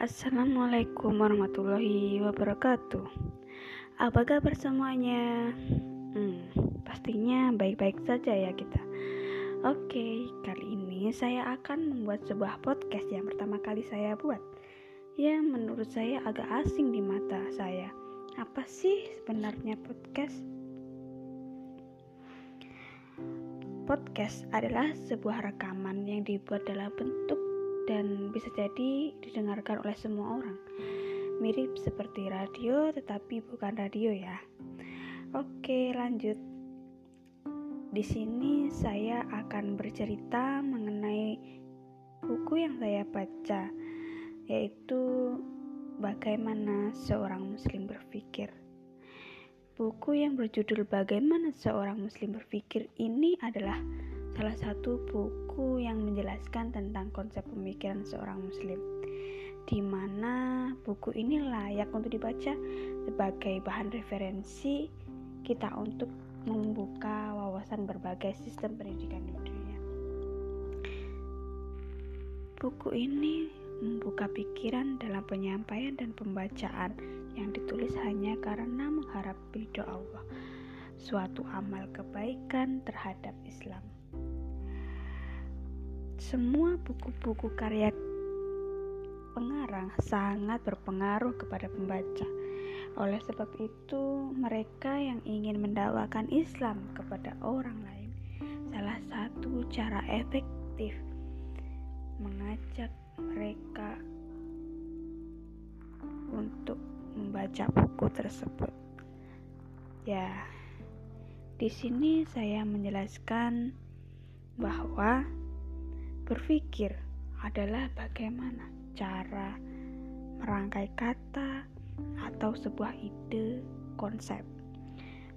Assalamualaikum warahmatullahi wabarakatuh. Apa kabar semuanya? Hmm, pastinya baik-baik saja ya kita. Oke, kali ini saya akan membuat sebuah podcast yang pertama kali saya buat. Yang menurut saya agak asing di mata saya. Apa sih sebenarnya podcast? Podcast adalah sebuah rekaman yang dibuat dalam bentuk bisa jadi didengarkan oleh semua orang. Mirip seperti radio, tetapi bukan radio ya. Oke, lanjut. Di sini saya akan bercerita mengenai buku yang saya baca, yaitu Bagaimana Seorang Muslim Berpikir. Buku yang berjudul Bagaimana Seorang Muslim Berpikir ini adalah salah satu buku yang menjelaskan tentang konsep pemikiran seorang muslim di mana buku ini layak untuk dibaca sebagai bahan referensi kita untuk membuka wawasan berbagai sistem pendidikan di dunia. Buku ini membuka pikiran dalam penyampaian dan pembacaan yang ditulis hanya karena mengharap ridho Allah, suatu amal kebaikan terhadap Islam. Semua buku-buku karya pengarang sangat berpengaruh kepada pembaca. Oleh sebab itu, mereka yang ingin mendakwakan Islam kepada orang lain, salah satu cara efektif mengajak mereka untuk membaca buku tersebut. Ya, di sini saya menjelaskan bahwa Berpikir adalah bagaimana cara merangkai kata atau sebuah ide, konsep,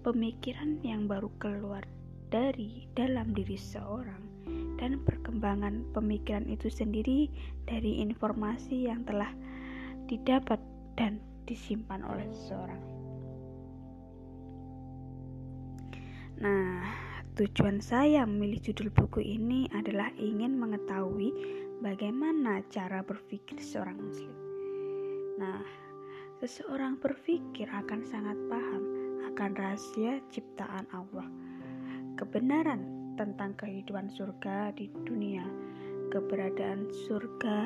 pemikiran yang baru keluar dari dalam diri seorang dan perkembangan pemikiran itu sendiri dari informasi yang telah didapat dan disimpan oleh seseorang. Nah, Tujuan saya memilih judul buku ini adalah ingin mengetahui bagaimana cara berpikir seorang muslim. Nah, seseorang berpikir akan sangat paham akan rahasia ciptaan Allah, kebenaran tentang kehidupan surga di dunia, keberadaan surga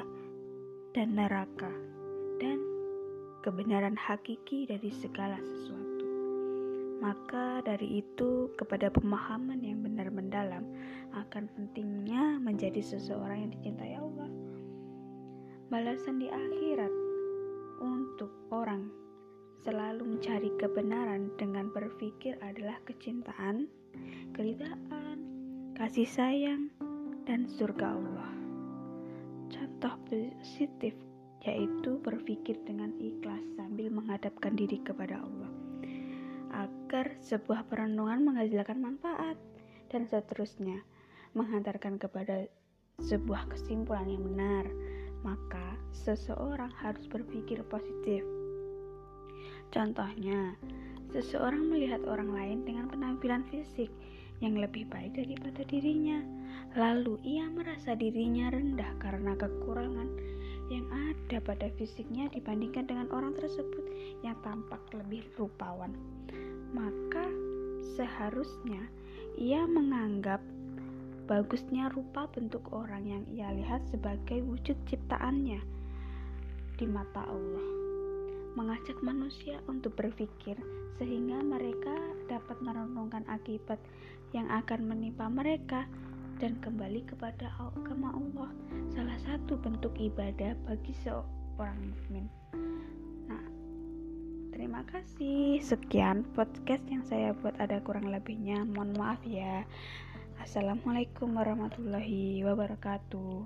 dan neraka, dan kebenaran hakiki dari segala sesuatu. Maka dari itu, kepada pemahaman yang benar mendalam akan pentingnya menjadi seseorang yang dicintai Allah. Balasan di akhirat untuk orang selalu mencari kebenaran dengan berpikir adalah kecintaan, keridaan, kasih sayang, dan surga Allah. Contoh positif yaitu berpikir dengan ikhlas sambil menghadapkan diri kepada Allah agar sebuah perenungan menghasilkan manfaat dan seterusnya. Menghantarkan kepada sebuah kesimpulan yang benar maka seseorang harus berpikir positif. Contohnya seseorang melihat orang lain dengan penampilan fisik yang lebih baik daripada dirinya lalu ia merasa dirinya rendah karena kekurangan yang ada pada fisiknya dibandingkan dengan orang tersebut yang tampak lebih rupawan maka seharusnya ia menganggap bagusnya rupa bentuk orang yang ia lihat sebagai wujud ciptaannya di mata Allah. Mengajak manusia untuk berpikir sehingga mereka dapat merenungkan akibat yang akan menimpa mereka dan kembali kepada agama Allah. Salah satu bentuk ibadah bagi seorang mukmin. Terima kasih. Sekian podcast yang saya buat ada kurang lebihnya. Mohon maaf ya. Assalamualaikum warahmatullahi wabarakatuh.